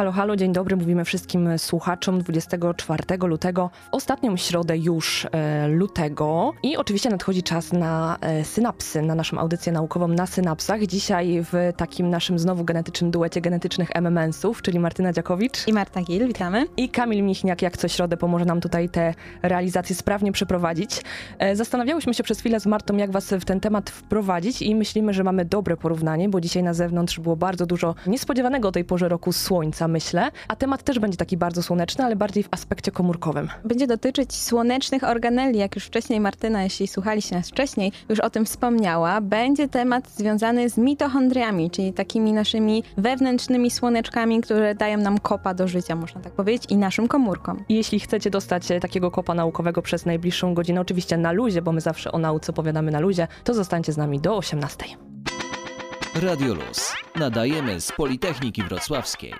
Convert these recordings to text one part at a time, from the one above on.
Halo, halo, dzień dobry. Mówimy wszystkim słuchaczom 24 lutego, ostatnią środę już e, lutego. I oczywiście nadchodzi czas na e, synapsy, na naszą audycję naukową na synapsach. Dzisiaj w takim naszym znowu genetycznym duecie genetycznych MMS-ów, czyli Martyna Dziakowicz I Marta Gil, witamy. i Kamil Michniak, jak co środę pomoże nam tutaj te realizacje sprawnie przeprowadzić. E, Zastanawiałyśmy się przez chwilę z Martą, jak was w ten temat wprowadzić i myślimy, że mamy dobre porównanie, bo dzisiaj na zewnątrz było bardzo dużo niespodziewanego o tej porze roku słońca, myślę, a temat też będzie taki bardzo słoneczny, ale bardziej w aspekcie komórkowym. Będzie dotyczyć słonecznych organeli, jak już wcześniej Martyna, jeśli słuchaliście nas wcześniej, już o tym wspomniała. Będzie temat związany z mitochondriami, czyli takimi naszymi wewnętrznymi słoneczkami, które dają nam kopa do życia, można tak powiedzieć, i naszym komórkom. Jeśli chcecie dostać e, takiego kopa naukowego przez najbliższą godzinę, oczywiście na luzie, bo my zawsze o nauce opowiadamy na luzie, to zostańcie z nami do 18. Radio Luz. Nadajemy z Politechniki Wrocławskiej.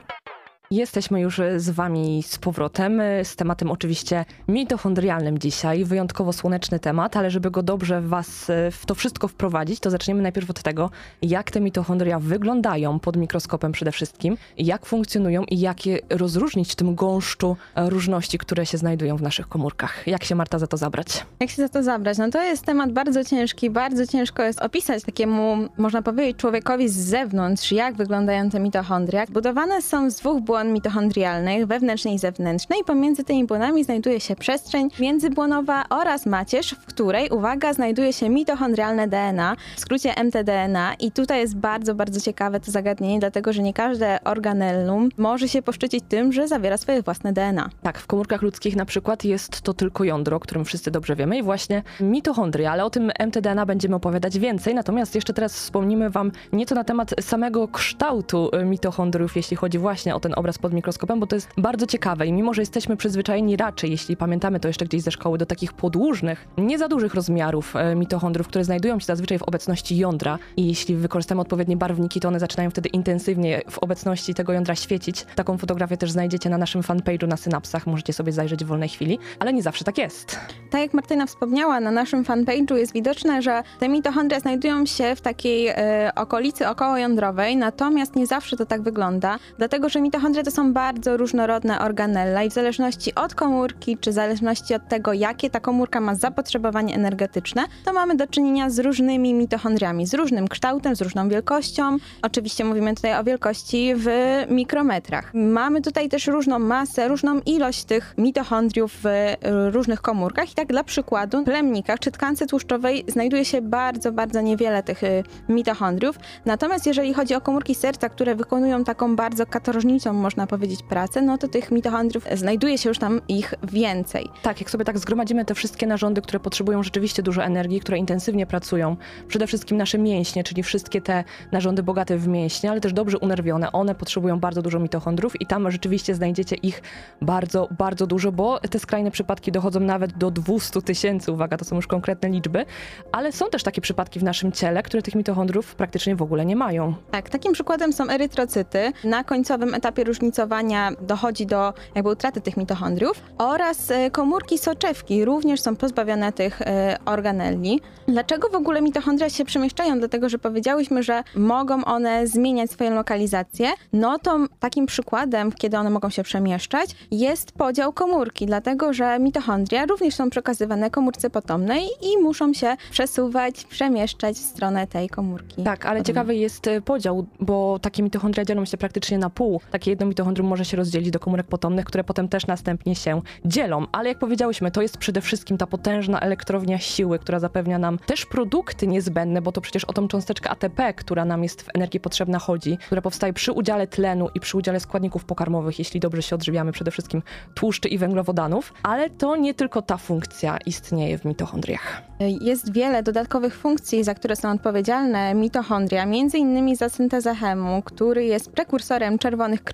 Jesteśmy już z Wami z powrotem, y, z tematem oczywiście mitochondrialnym dzisiaj. Wyjątkowo słoneczny temat, ale żeby go dobrze Was y, w to wszystko wprowadzić, to zaczniemy najpierw od tego, jak te mitochondria wyglądają pod mikroskopem przede wszystkim, jak funkcjonują i jak je rozróżnić w tym gąszczu e, różności, które się znajdują w naszych komórkach. Jak się Marta za to zabrać? Jak się za to zabrać? No to jest temat bardzo ciężki, bardzo ciężko jest opisać takiemu, można powiedzieć, człowiekowi z zewnątrz, jak wyglądają te mitochondria. Budowane są z dwóch błon mitochondrialnych, wewnętrznej i zewnętrznej. Pomiędzy tymi błonami znajduje się przestrzeń międzybłonowa oraz macierz, w której, uwaga, znajduje się mitochondrialne DNA, w skrócie mtDNA. I tutaj jest bardzo, bardzo ciekawe to zagadnienie, dlatego że nie każde organellum może się poszczycić tym, że zawiera swoje własne DNA. Tak, w komórkach ludzkich na przykład jest to tylko jądro, o którym wszyscy dobrze wiemy i właśnie mitochondria, ale o tym mtDNA będziemy opowiadać więcej. Natomiast jeszcze teraz wspomnimy wam nieco na temat samego kształtu mitochondriów, jeśli chodzi właśnie o ten obraz pod mikroskopem, bo to jest bardzo ciekawe i mimo, że jesteśmy przyzwyczajeni raczej, jeśli pamiętamy to jeszcze gdzieś ze szkoły, do takich podłużnych, nie za dużych rozmiarów y, mitochondriów, które znajdują się zazwyczaj w obecności jądra i jeśli wykorzystamy odpowiednie barwniki, to one zaczynają wtedy intensywnie w obecności tego jądra świecić. Taką fotografię też znajdziecie na naszym fanpage'u na Synapsach, możecie sobie zajrzeć w wolnej chwili, ale nie zawsze tak jest. Tak jak Martyna wspomniała, na naszym fanpage'u jest widoczne, że te mitochondria znajdują się w takiej e, okolicy okołojądrowej, natomiast nie zawsze to tak wygląda, dlatego że mitochondria to są bardzo różnorodne organella i w zależności od komórki, czy w zależności od tego, jakie ta komórka ma zapotrzebowanie energetyczne, to mamy do czynienia z różnymi mitochondriami, z różnym kształtem, z różną wielkością. Oczywiście mówimy tutaj o wielkości w mikrometrach. Mamy tutaj też różną masę, różną ilość tych mitochondriów w różnych komórkach i tak dla przykładu w plemnikach czy tkance tłuszczowej znajduje się bardzo, bardzo niewiele tych e, mitochondriów. Natomiast jeżeli chodzi o komórki serca, które wykonują taką bardzo katorżnicą, można powiedzieć, pracę, no to tych mitochondriów znajduje się już tam ich więcej. Tak, jak sobie tak zgromadzimy te wszystkie narządy, które potrzebują rzeczywiście dużo energii, które intensywnie pracują, przede wszystkim nasze mięśnie, czyli wszystkie te narządy bogate w mięśnie, ale też dobrze unerwione, one potrzebują bardzo dużo mitochondrów i tam rzeczywiście znajdziecie ich bardzo, bardzo dużo, bo te skrajne przypadki dochodzą nawet do 200 tysięcy, uwaga, to są już konkretne liczby, ale są też takie przypadki w naszym ciele, które tych mitochondrów praktycznie w ogóle nie mają. Tak, takim przykładem są erytrocyty. Na końcowym etapie różnicowania dochodzi do jakby utraty tych mitochondriów oraz e, komórki soczewki również są pozbawione tych e, organelli. Dlaczego w ogóle mitochondria się przemieszczają? Dlatego, że powiedziałyśmy, że mogą one zmieniać swoją lokalizację. No to takim przykładem, kiedy one mogą się przemieszczać, jest podział komórki, dlatego że mitochondria również są przekazywane komórce potomnej i muszą się przesuwać, przemieszczać w stronę tej komórki. Tak, ale ciekawy jest e, podział, bo takie mitochondria dzielą się praktycznie na pół. Takie jedno mitochondrium może się rozdzielić do komórek potomnych, które potem też następnie się dzielą. Ale jak powiedziałyśmy, to jest przede wszystkim ta potężna elektrownia siły, która zapewnia nam też produkty niezbędne, bo to przecież o tą cząsteczkę ATP, która nam jest w energii potrzebna chodzi, która powstaje przy udziale tlenu i przy udziale składników pokarmowych, jeśli dobrze się odżywiamy, przede wszystkim tłuszczy i węglowodanów. Ale to nie tylko ta funkcja istnieje w mitochondriach. Jest wiele dodatkowych funkcji, za które są odpowiedzialne mitochondria, między innymi za syntezę chemu, który jest prekursorem czerwonych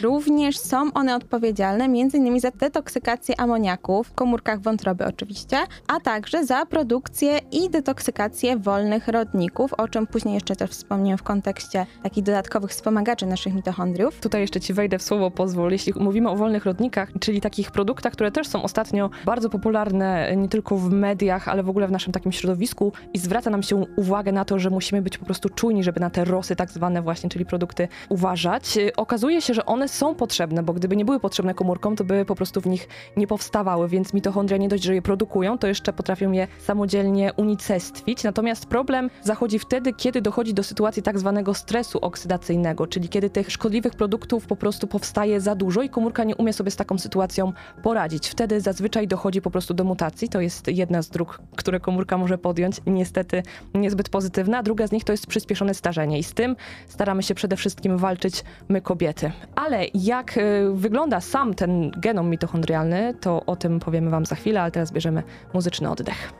Również są one odpowiedzialne innymi za detoksykację amoniaku w komórkach wątroby oczywiście, a także za produkcję i detoksykację wolnych rodników, o czym później jeszcze też wspomnę w kontekście takich dodatkowych wspomagaczy naszych mitochondriów. Tutaj jeszcze ci wejdę w słowo, pozwól. Jeśli mówimy o wolnych rodnikach, czyli takich produktach, które też są ostatnio bardzo popularne nie tylko w mediach, ale w ogóle w naszym takim środowisku i zwraca nam się uwagę na to, że musimy być po prostu czujni, żeby na te rosy tak zwane właśnie, czyli produkty uważać. Okazuje się, że one są potrzebne, bo gdyby nie były potrzebne komórkom, to by po prostu w nich nie powstawały, więc mitochondria nie dość, że je produkują, to jeszcze potrafią je samodzielnie unicestwić. Natomiast problem zachodzi wtedy, kiedy dochodzi do sytuacji tak zwanego stresu oksydacyjnego, czyli kiedy tych szkodliwych produktów po prostu powstaje za dużo i komórka nie umie sobie z taką sytuacją poradzić. Wtedy zazwyczaj dochodzi po prostu do mutacji. To jest jedna z dróg, które komórka może podjąć, niestety niezbyt pozytywna. Druga z nich to jest przyspieszone starzenie i z tym staramy się przede wszystkim walczyć my kobiety. Ale jak y, wygląda sam ten genom mitochondrialny, to o tym powiemy wam za chwilę, ale teraz bierzemy muzyczny oddech.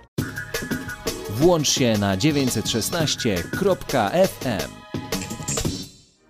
Włącz się na 916.fm.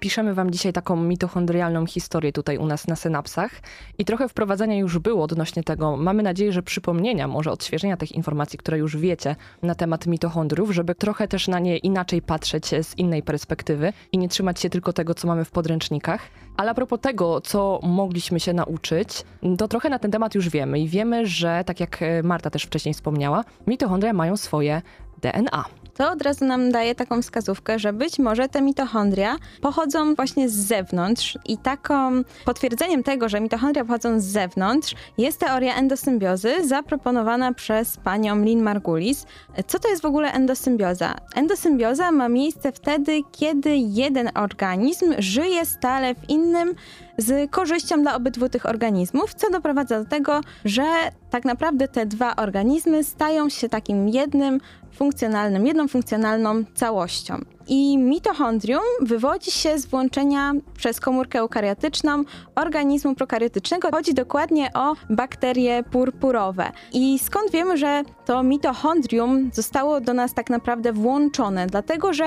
Piszemy Wam dzisiaj taką mitochondrialną historię tutaj u nas na synapsach i trochę wprowadzenia już było odnośnie tego. Mamy nadzieję, że przypomnienia, może odświeżenia tych informacji, które już wiecie na temat mitochondriów, żeby trochę też na nie inaczej patrzeć z innej perspektywy i nie trzymać się tylko tego, co mamy w podręcznikach. Ale a propos tego, co mogliśmy się nauczyć, to trochę na ten temat już wiemy i wiemy, że tak jak Marta też wcześniej wspomniała, mitochondria mają swoje DNA to od razu nam daje taką wskazówkę, że być może te mitochondria pochodzą właśnie z zewnątrz i taką potwierdzeniem tego, że mitochondria pochodzą z zewnątrz jest teoria endosymbiozy zaproponowana przez panią Lynn Margulis. Co to jest w ogóle endosymbioza? Endosymbioza ma miejsce wtedy, kiedy jeden organizm żyje stale w innym z korzyścią dla obydwu tych organizmów, co doprowadza do tego, że tak naprawdę te dwa organizmy stają się takim jednym funkcjonalnym, jedną funkcjonalną całością. I mitochondrium wywodzi się z włączenia przez komórkę eukariotyczną organizmu prokariotycznego. Chodzi dokładnie o bakterie purpurowe. I skąd wiemy, że to mitochondrium zostało do nas tak naprawdę włączone? Dlatego, że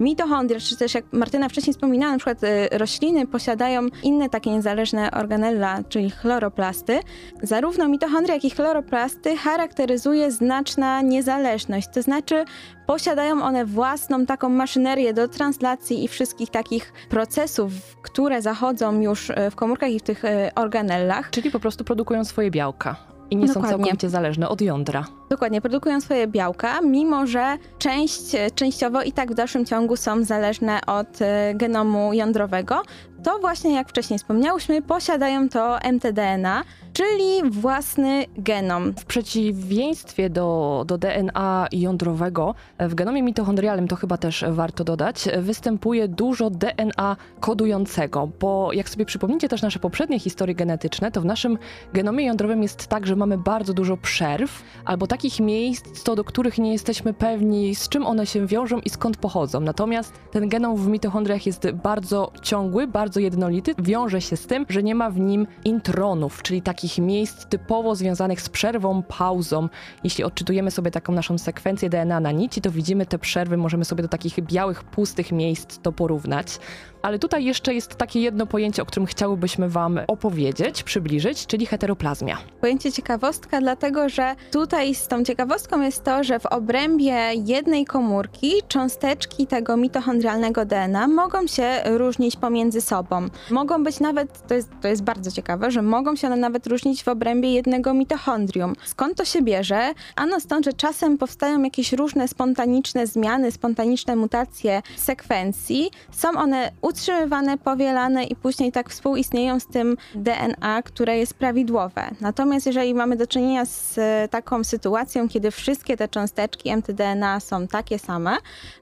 mitochondria, czy też jak Martyna wcześniej wspominała, na przykład y, rośliny posiadają inne takie niezależne organella, czyli chloroplasty. Zarówno mitochondria, jak i chloroplasty charakteryzuje znaczna niezależność, to znaczy posiadają one własną taką maszynerię do translacji i wszystkich takich procesów, które zachodzą już e, w komórkach i w tych e, organellach. Czyli po prostu produkują swoje białka i nie Dokładnie. są całkowicie zależne od jądra. Dokładnie, produkują swoje białka, mimo że część, e, częściowo i tak w dalszym ciągu są zależne od genomu jądrowego. To właśnie, jak wcześniej wspomniałyśmy, posiadają to mtDNA, czyli własny genom. W przeciwieństwie do, do DNA jądrowego, w genomie mitochondrialnym, to chyba też warto dodać, występuje dużo DNA kodującego, bo jak sobie przypomnicie też nasze poprzednie historie genetyczne, to w naszym genomie jądrowym jest tak, że mamy bardzo dużo przerw albo takich miejsc, co do których nie jesteśmy pewni, z czym one się wiążą i skąd pochodzą. Natomiast ten genom w mitochondriach jest bardzo ciągły, bardzo jednolity, wiąże się z tym, że nie ma w nim intronów, czyli takich takich miejsc typowo związanych z przerwą, pauzą. Jeśli odczytujemy sobie taką naszą sekwencję DNA na nici, to widzimy te przerwy, możemy sobie do takich białych, pustych miejsc to porównać. Ale tutaj jeszcze jest takie jedno pojęcie, o którym chciałybyśmy Wam opowiedzieć, przybliżyć, czyli heteroplazmia. Pojęcie ciekawostka, dlatego że tutaj z tą ciekawostką jest to, że w obrębie jednej komórki cząsteczki tego mitochondrialnego DNA mogą się różnić pomiędzy sobą. Mogą być nawet, to jest, to jest bardzo ciekawe, że mogą się one nawet różnić w obrębie jednego mitochondrium. Skąd to się bierze? Ano stąd, że czasem powstają jakieś różne spontaniczne zmiany, spontaniczne mutacje sekwencji. Są one utrzymywane, powielane i później tak współistnieją z tym DNA, które jest prawidłowe. Natomiast jeżeli mamy do czynienia z e, taką sytuacją, kiedy wszystkie te cząsteczki mtDNA są takie same,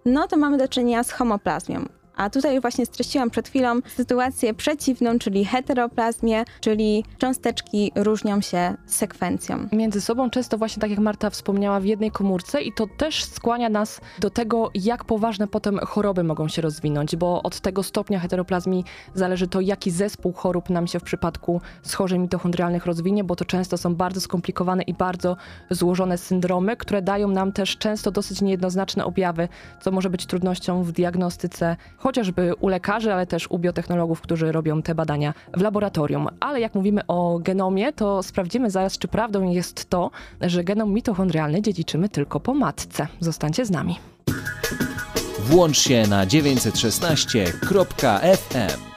no to mamy do czynienia z homoplazmią. A tutaj właśnie streściłam przed chwilą sytuację przeciwną, czyli heteroplazmię, czyli cząsteczki różnią się sekwencją. Między sobą często właśnie tak jak Marta wspomniała w jednej komórce i to też skłania nas do tego, jak poważne potem choroby mogą się rozwinąć, bo od tego stopnia heteroplazmii zależy to, jaki zespół chorób nam się w przypadku schorzeń mitochondrialnych rozwinie, bo to często są bardzo skomplikowane i bardzo złożone syndromy, które dają nam też często dosyć niejednoznaczne objawy, co może być trudnością w diagnostyce chociażby u lekarzy, ale też u biotechnologów, którzy robią te badania w laboratorium. Ale jak mówimy o genomie, to sprawdzimy zaraz, czy prawdą jest to, że genom mitochondrialny dziedziczymy tylko po matce. Zostańcie z nami. Włącz się na 916.fm.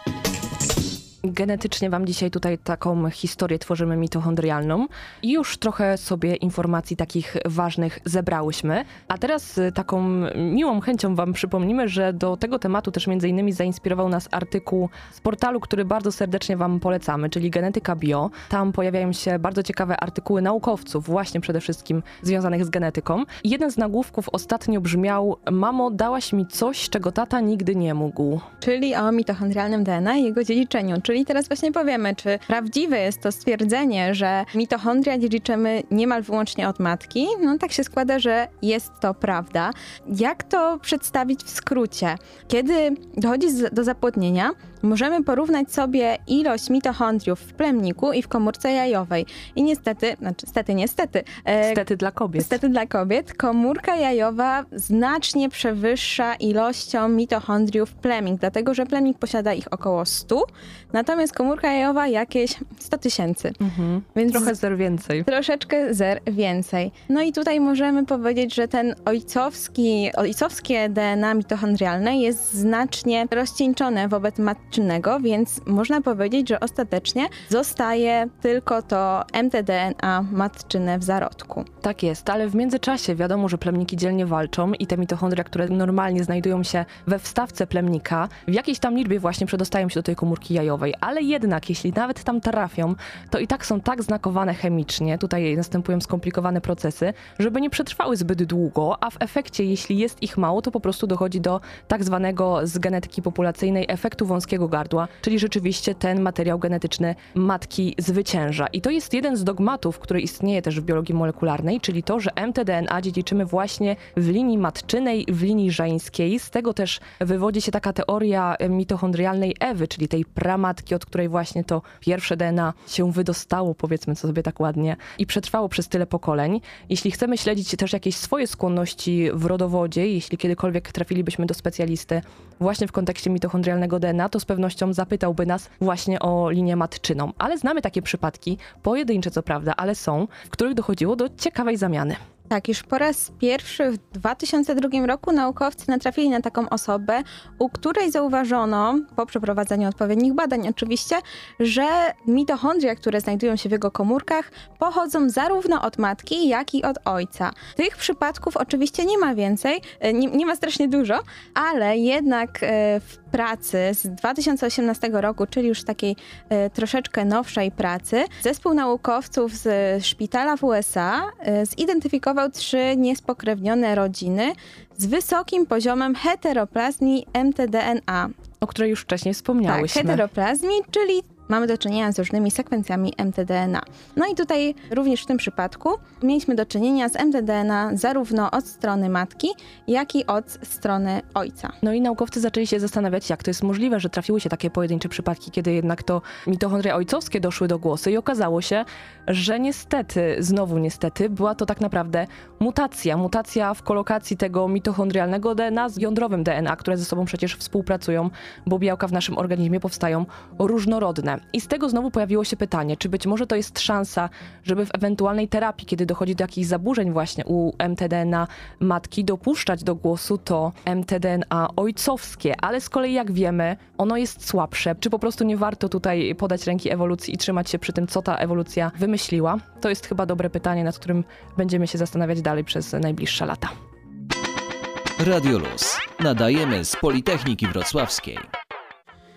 Genetycznie wam dzisiaj tutaj taką historię tworzymy mitochondrialną już trochę sobie informacji takich ważnych zebrałyśmy. A teraz y, taką miłą chęcią wam przypomnimy, że do tego tematu też między innymi zainspirował nas artykuł z portalu, który bardzo serdecznie wam polecamy, czyli Genetyka Bio. Tam pojawiają się bardzo ciekawe artykuły naukowców, właśnie przede wszystkim związanych z genetyką. Jeden z nagłówków ostatnio brzmiał: Mamo, dałaś mi coś, czego tata nigdy nie mógł. Czyli o mitochondrialnym DNA i jego dziedziczeniu. Czyli teraz właśnie powiemy, czy prawdziwe jest to stwierdzenie, że mitochondria dziedziczymy niemal wyłącznie od matki. No tak się składa, że jest to prawda. Jak to przedstawić w skrócie? Kiedy dochodzi do zapłodnienia, możemy porównać sobie ilość mitochondriów w plemniku i w komórce jajowej. I niestety, znaczy stety, niestety, e, Niestety dla kobiet. Niestety dla kobiet komórka jajowa znacznie przewyższa ilością mitochondriów plemnik, dlatego że plemnik posiada ich około 100, natomiast komórka jajowa jakieś 100 tysięcy. Mhm. Więc Trochę zer więcej. troszeczkę zer więcej. No i tutaj możemy powiedzieć, że ten ojcowski, ojcowskie DNA mitochondrialne jest znacznie rozcieńczone wobec więc można powiedzieć, że ostatecznie zostaje tylko to mtDNA matczyne w zarodku. Tak jest, ale w międzyczasie wiadomo, że plemniki dzielnie walczą i te mitochondria, które normalnie znajdują się we wstawce plemnika, w jakiejś tam liczbie właśnie przedostają się do tej komórki jajowej, ale jednak jeśli nawet tam trafią, to i tak są tak znakowane chemicznie, tutaj następują skomplikowane procesy, żeby nie przetrwały zbyt długo, a w efekcie, jeśli jest ich mało, to po prostu dochodzi do tak zwanego z genetyki populacyjnej efektu wąskiego gardła, czyli rzeczywiście ten materiał genetyczny matki zwycięża. I to jest jeden z dogmatów, który istnieje też w biologii molekularnej, czyli to, że mtDNA dziedziczymy właśnie w linii matczynej, w linii żeńskiej. Z tego też wywodzi się taka teoria mitochondrialnej Ewy, czyli tej pramatki, od której właśnie to pierwsze DNA się wydostało, powiedzmy sobie tak ładnie, i przetrwało przez tyle pokoleń. Jeśli chcemy śledzić też jakieś swoje skłonności w rodowodzie, jeśli kiedykolwiek trafilibyśmy do specjalisty właśnie w kontekście mitochondrialnego DNA, to z pewnością zapytałby nas właśnie o linię matczyną. Ale znamy takie przypadki, pojedyncze co prawda, ale są, w których dochodziło do ciekawej zamiany. Tak, już po raz pierwszy w 2002 roku naukowcy natrafili na taką osobę, u której zauważono, po przeprowadzeniu odpowiednich badań oczywiście, że mitochondria, które znajdują się w jego komórkach, pochodzą zarówno od matki, jak i od ojca. Tych przypadków oczywiście nie ma więcej, e, nie, nie ma strasznie dużo, ale jednak e, w pracy z 2018 roku, czyli już takiej e, troszeczkę nowszej pracy, zespół naukowców z szpitala w USA e, trzy niespokrewnione rodziny z wysokim poziomem heteroplazmii mtDNA. O której już wcześniej Tak, wspomniałyśmy. heteroplazmii, czyli mamy do czynienia z różnymi sekwencjami mtDNA. No i tutaj również w tym przypadku mieliśmy do czynienia z mtDNA zarówno od strony matki, jak i od strony ojca. No i naukowcy zaczęli się zastanawiać, jak to jest możliwe, że trafiły się takie pojedyncze przypadki, kiedy jednak to mitochondria ojcowskie doszły do głosu i okazało się, że niestety, znowu niestety, była to tak naprawdę mutacja. Mutacja w kolokacji tego mitochondrialnego DNA z jądrowym DNA, które ze sobą przecież współpracują, bo białka w naszym organizmie powstają różnorodne. I z tego znowu pojawiło się pytanie, czy być może to jest szansa, żeby w ewentualnej terapii, kiedy dochodzi do jakichś zaburzeń właśnie u mtDNA matki, dopuszczać do głosu to mtDNA ojcowskie, ale z kolei jak wiemy, ono jest słabsze. Czy po prostu nie warto tutaj podać ręki ewolucji i trzymać się przy tym, co ta ewolucja wymyśliła? To jest chyba dobre pytanie, nad którym będziemy się zastanawiać dalej przez najbliższe lata. Radio Luz. Nadajemy z Politechniki Wrocławskiej.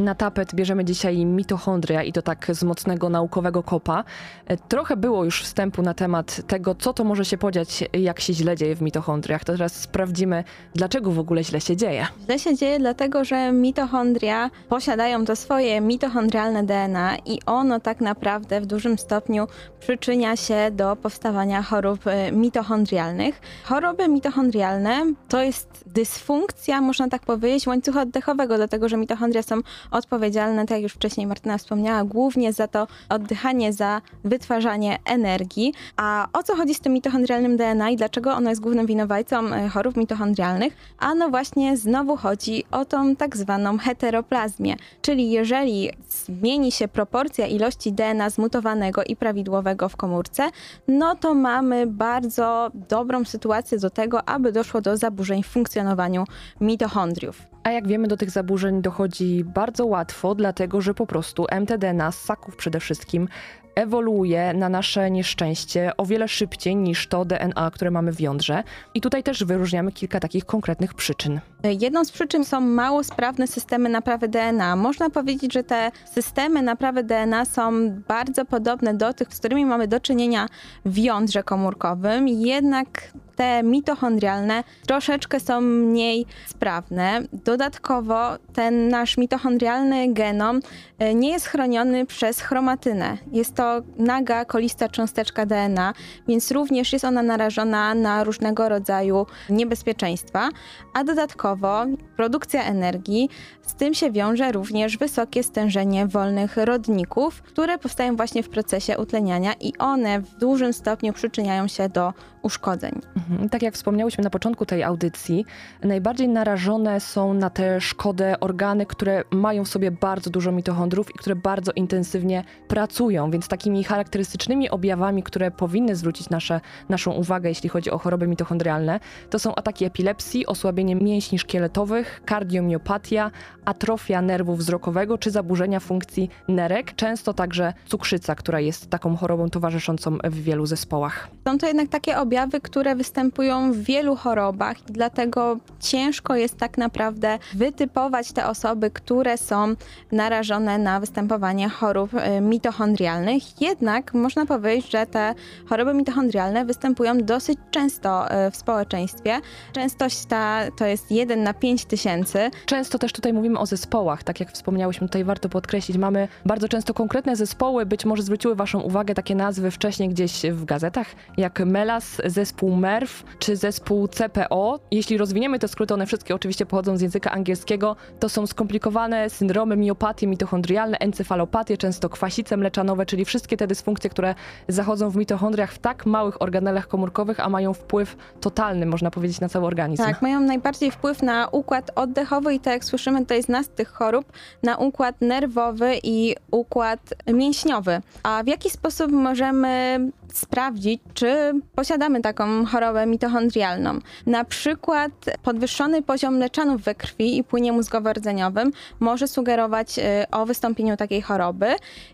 Na tapet bierzemy dzisiaj mitochondria i to tak z mocnego naukowego kopa. E, Trochę było już wstępu na temat tego, co to może się podziać, jak się źle dzieje w mitochondriach. To teraz sprawdzimy, dlaczego w ogóle źle się dzieje. Źle się dzieje dlatego, że mitochondria posiadają to swoje mitochondrialne DNA i ono tak naprawdę w dużym stopniu przyczynia się do powstawania chorób e, mitochondrialnych. Choroby mitochondrialne to jest dysfunkcja, można tak powiedzieć, łańcucha oddechowego, dlatego że mitochondria są odpowiedzialne, tak jak już wcześniej Martyna wspomniała, głównie za to oddychanie, za wytwarzanie energii. A o co chodzi z tym mitochondrialnym DNA i dlaczego ono jest głównym winowajcą e, chorób mitochondrialnych? A no właśnie znowu chodzi o tą tak zwaną heteroplazmię, czyli jeżeli zmieni się proporcja ilości DNA zmutowanego i prawidłowego w komórce, no to mamy bardzo dobrą sytuację do tego, aby doszło do zaburzeń w funkcjonowaniu mitochondriów. A jak wiemy, do tych zaburzeń dochodzi bardzo łatwo, dlatego że po prostu mtDNA z ssaków przede wszystkim ewoluuje na nasze nieszczęście o wiele szybciej niż to DNA, które mamy w jądrze. I tutaj też wyróżniamy kilka takich konkretnych przyczyn. Jedną z przyczyn są mało sprawne systemy naprawy DNA. Można powiedzieć, że te systemy naprawy DNA są bardzo podobne do tych, z którymi mamy do czynienia w jądrze komórkowym, jednak te mitochondrialne troszeczkę są mniej sprawne. Dodatkowo ten nasz mitochondrialny genom e, nie jest chroniony przez chromatynę. Jest to naga, kolista cząsteczka DNA, więc również jest ona narażona na różnego rodzaju niebezpieczeństwa, a dodatkowo produkcja energii, z tym się wiąże również wysokie stężenie wolnych rodników, które powstają właśnie w procesie utleniania i one w dużym stopniu przyczyniają się do uszkodzeń. Mhm. Tak jak wspomniałyśmy na początku tej audycji, najbardziej narażone są na tę szkodę organy, które mają w sobie bardzo dużo mitochondrów i które bardzo intensywnie pracują, więc takimi charakterystycznymi objawami, które powinny zwrócić nasze, naszą uwagę, jeśli chodzi o choroby mitochondrialne, to są ataki epilepsji, osłabienie mięśni szkieletowych, kardiomiopatia, atrofia nerwu wzrokowego czy zaburzenia funkcji nerek, często także cukrzyca, która jest taką chorobą towarzyszącą w wielu zespołach. Są to jednak takie objawy, które występują w wielu chorobach, dlatego ciężko jest tak naprawdę wytypować te osoby, które są narażone na występowanie chorób e, mitochondrialnych. Jednak można powiedzieć, że te choroby mitochondrialne występują dosyć często e, w społeczeństwie. Częstość ta to jest 1 na 5 tysięcy. Często też tutaj mówimy o zespołach, tak jak wspomniałyśmy, tutaj warto podkreślić, mamy bardzo często konkretne zespoły, być może zwróciły Waszą uwagę takie nazwy wcześniej gdzieś w gazetach, jak MELAS, zespół MERV czy zespół CPO. Jeśli rozwiniemy te skróty, one wszystkie oczywiście pochodzą z języka angielskiego, to są skomplikowane syndromy miopatie mitochondrialne, encefalopatie, często kwasice mleczanowe, czyli wszystkie te dysfunkcje, które zachodzą w mitochondriach w tak małych organelach komórkowych, a mają wpływ totalny, można powiedzieć, na cały organizm. Tak, mają najbardziej wpływ na układ oddechowy i tak jak słyszymy, to nas tych chorób, na układ nerwowy i układ mięśniowy. A w jaki sposób możemy sprawdzić, czy posiadamy taką chorobę mitochondrialną. Na przykład podwyższony poziom mleczanów we krwi i płynie mózgowo-rdzeniowym może sugerować y, o wystąpieniu takiej choroby,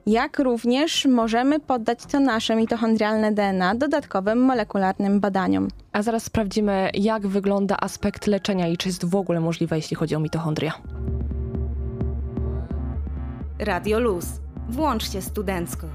jak również możemy poddać to nasze mitochondrialne DNA dodatkowym molekularnym badaniom. A zaraz sprawdzimy, jak wygląda aspekt leczenia i czy jest w ogóle możliwe, jeśli chodzi o mitochondria. Radio Luz. Włączcie studencko.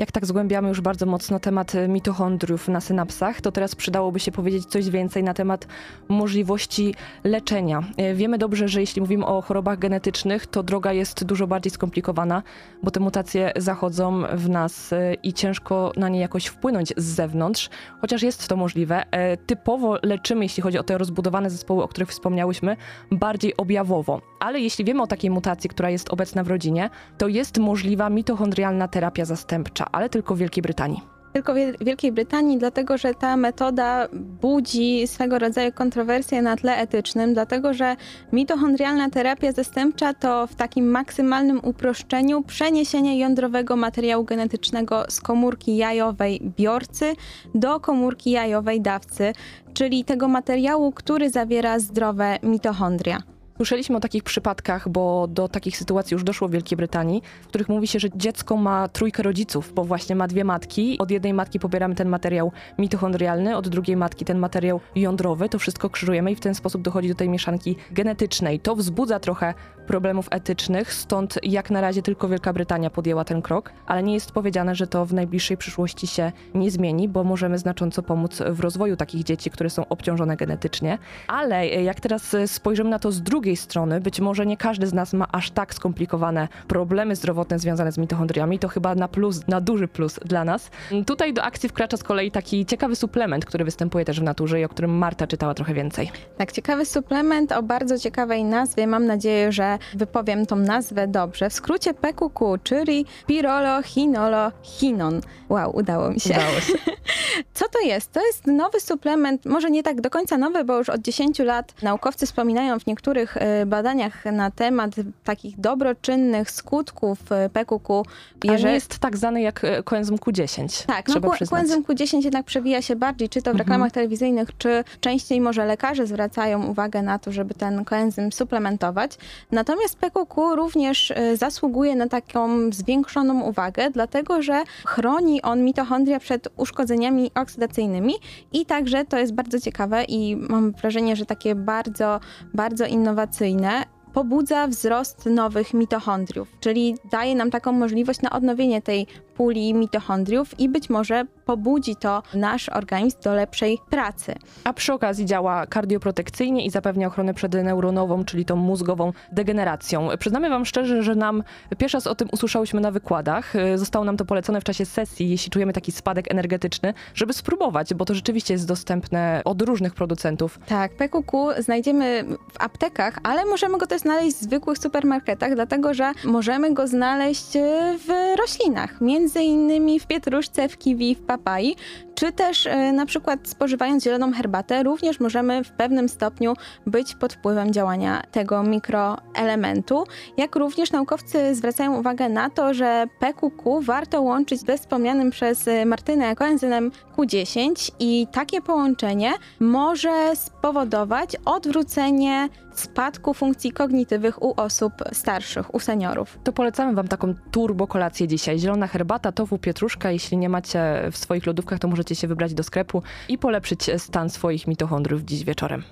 Jak tak zgłębiamy już bardzo mocno temat e, mitochondriów na synapsach, to teraz przydałoby się powiedzieć coś więcej na temat możliwości leczenia. E, wiemy dobrze, że jeśli mówimy o chorobach genetycznych, to droga jest dużo bardziej skomplikowana, bo te mutacje zachodzą w nas e, i ciężko na nie jakoś wpłynąć z zewnątrz, chociaż jest to możliwe. Typowo leczymy, jeśli chodzi o te rozbudowane zespoły, o których wspomniałyśmy, bardziej objawowo. Ale jeśli wiemy o takiej mutacji, która jest obecna w rodzinie, to jest możliwa mitochondrialna terapia zastępcza ale tylko w Wielkiej Brytanii. Tylko w Wielkiej Brytanii, dlatego że ta metoda budzi swego rodzaju kontrowersje na tle etycznym, dlatego że mitochondrialna terapia zastępcza to w takim maksymalnym uproszczeniu przeniesienie jądrowego materiału genetycznego z komórki jajowej biorcy do komórki jajowej dawcy, czyli tego materiału, który zawiera zdrowe mitochondria. Słyszeliśmy o takich przypadkach, bo do takich sytuacji już doszło w Wielkiej Brytanii, w których mówi się, że dziecko ma trójkę rodziców, bo właśnie ma dwie matki. Od jednej matki pobieramy ten materiał mitochondrialny, od drugiej matki ten materiał jądrowy. To wszystko krzyżujemy i w ten sposób dochodzi do tej mieszanki genetycznej. To wzbudza trochę problemów etycznych, stąd jak na razie tylko Wielka Brytania podjęła ten krok, ale nie jest powiedziane, że to w najbliższej przyszłości się nie zmieni, bo możemy znacząco pomóc w rozwoju takich dzieci, które są obciążone genetycznie. Ale jak teraz spojrzymy na to z drugiej strony, być może nie każdy z nas ma aż tak skomplikowane problemy zdrowotne związane z mitochondriami, to chyba na plus, na duży plus dla nas. Tutaj do akcji wkracza z kolei taki ciekawy suplement, który występuje też w naturze i o którym Marta czytała trochę więcej. Tak, ciekawy suplement o bardzo ciekawej nazwie. Mam nadzieję, że wypowiem tą nazwę dobrze. W skrócie PQQ, czyli pirolochinolchinon. Wow, udało mi się. Udało się. Co to jest? To jest nowy suplement, może nie tak do końca nowy, bo już od 10 lat naukowcy wspominają w niektórych badaniach na temat takich dobroczynnych skutków e, PQQ. Jeżeli... nie jest tak znany jak e, koenzym Q10. Tak, no koenzym Q10 jednak przewija się bardziej, czy to w mhm. reklamach mhm. telewizyjnych, czy częściej może lekarze zwracają uwagę na to, żeby ten koenzym suplementować. Natomiast PQQ również zasługuje na taką zwiększoną uwagę, dlatego że chroni on mitochondria przed uszkodzeniami oksydacyjnymi i także to jest bardzo ciekawe i mam wrażenie, że takie bardzo, bardzo innowacyjne innowacyjne pobudza wzrost nowych mitochondriów, czyli daje nam taką możliwość na odnowienie tej puli mitochondriów i być może pobudzi to nasz organizm do lepszej pracy. A przy okazji działa kardioprotekcyjnie i zapewnia ochronę przed neuronową, czyli tą mózgową degeneracją. Przyznamy wam szczerze, że nam pierwszy raz o tym usłyszałyśmy na wykładach. Zostało nam to polecone w czasie sesji, jeśli czujemy taki spadek energetyczny, żeby spróbować, bo to rzeczywiście jest dostępne od różnych producentów. Tak, PQQ znajdziemy w aptekach, ale możemy go też znaleźć w zwykłych supermarketach, dlatego że możemy go znaleźć w roślinach, między innymi w pietruszce, w kiwi, w papai, czy też e, na przykład spożywając zieloną herbatę, również możemy w pewnym stopniu być pod wpływem działania tego mikroelementu. Jak również naukowcy zwracają uwagę na to, że PQQ warto łączyć ze wspomnianym przez Martynę koenzymem Q10 i takie połączenie może spowodować odwrócenie spadku funkcji kognitywnych u osób starszych, u seniorów. To polecamy Wam taką turbokolację dzisiaj. Zielona herbata, tofu, pietruszka. Jeśli nie macie w swoich lodówkach, to możecie się wybrać do sklepu i polepszyć stan swoich mitochondriów dziś wieczorem.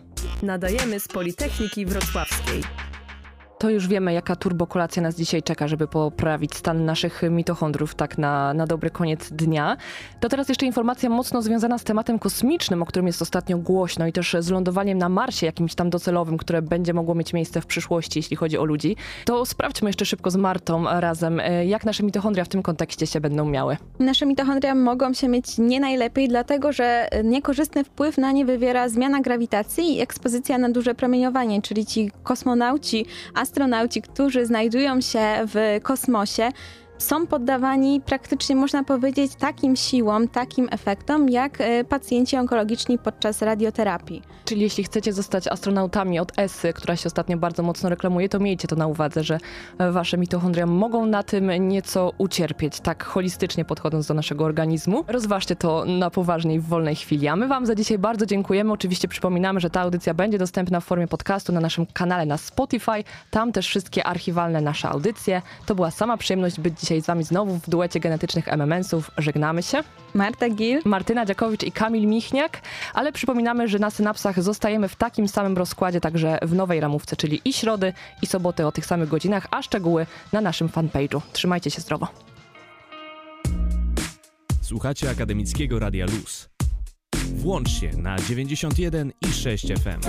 Nadajemy z Politechniki Wrocławskiej to już wiemy, jaka turbokolacja nas dzisiaj czeka, żeby poprawić stan naszych mitochondrów tak na, na dobry koniec dnia. To teraz jeszcze informacja mocno związana z tematem kosmicznym, o którym jest ostatnio głośno i też z lądowaniem na Marsie jakimś tam docelowym, które będzie mogło mieć miejsce w przyszłości, jeśli chodzi o ludzi. To sprawdźmy jeszcze szybko z Martą razem, e, jak nasze mitochondria w tym kontekście się będą miały. Nasze mitochondria mogą się mieć nie najlepiej, dlatego że niekorzystny wpływ na nie wywiera zmiana grawitacji i ekspozycja na duże promieniowanie, czyli ci kosmonauci, astronauci, którzy znajdują się w kosmosie, są poddawani praktycznie, można powiedzieć, takim siłom, takim efektom, jak e, pacjenci onkologiczni podczas radioterapii. Czyli jeśli chcecie zostać astronautami od ESY, która się ostatnio bardzo mocno reklamuje, to miejcie to na uwadze, że e, wasze mitochondria mogą na tym nieco ucierpieć, tak holistycznie podchodząc do naszego organizmu. Rozważcie to na poważniej w wolnej chwili. A my wam za dzisiaj bardzo dziękujemy. Oczywiście przypominamy, że ta audycja będzie dostępna w formie podcastu na naszym kanale na Spotify. Tam też wszystkie archiwalne nasze audycje. To była sama przyjemność być dzisiaj z wami znowu w duecie genetycznych MMS-ów. Żegnamy się. Marta Gil. Martyna Dziakowicz i Kamil Michniak, ale przypominamy, że na synapsach zostajemy w takim samym rozkładzie, także w nowej ramówce, czyli i środy, i soboty o tych samych godzinach, a szczegóły na naszym fanpage'u. Trzymajcie się zdrowo. Słuchacie Akademickiego Radia Luz. Włącz się na 91 i 6 FM.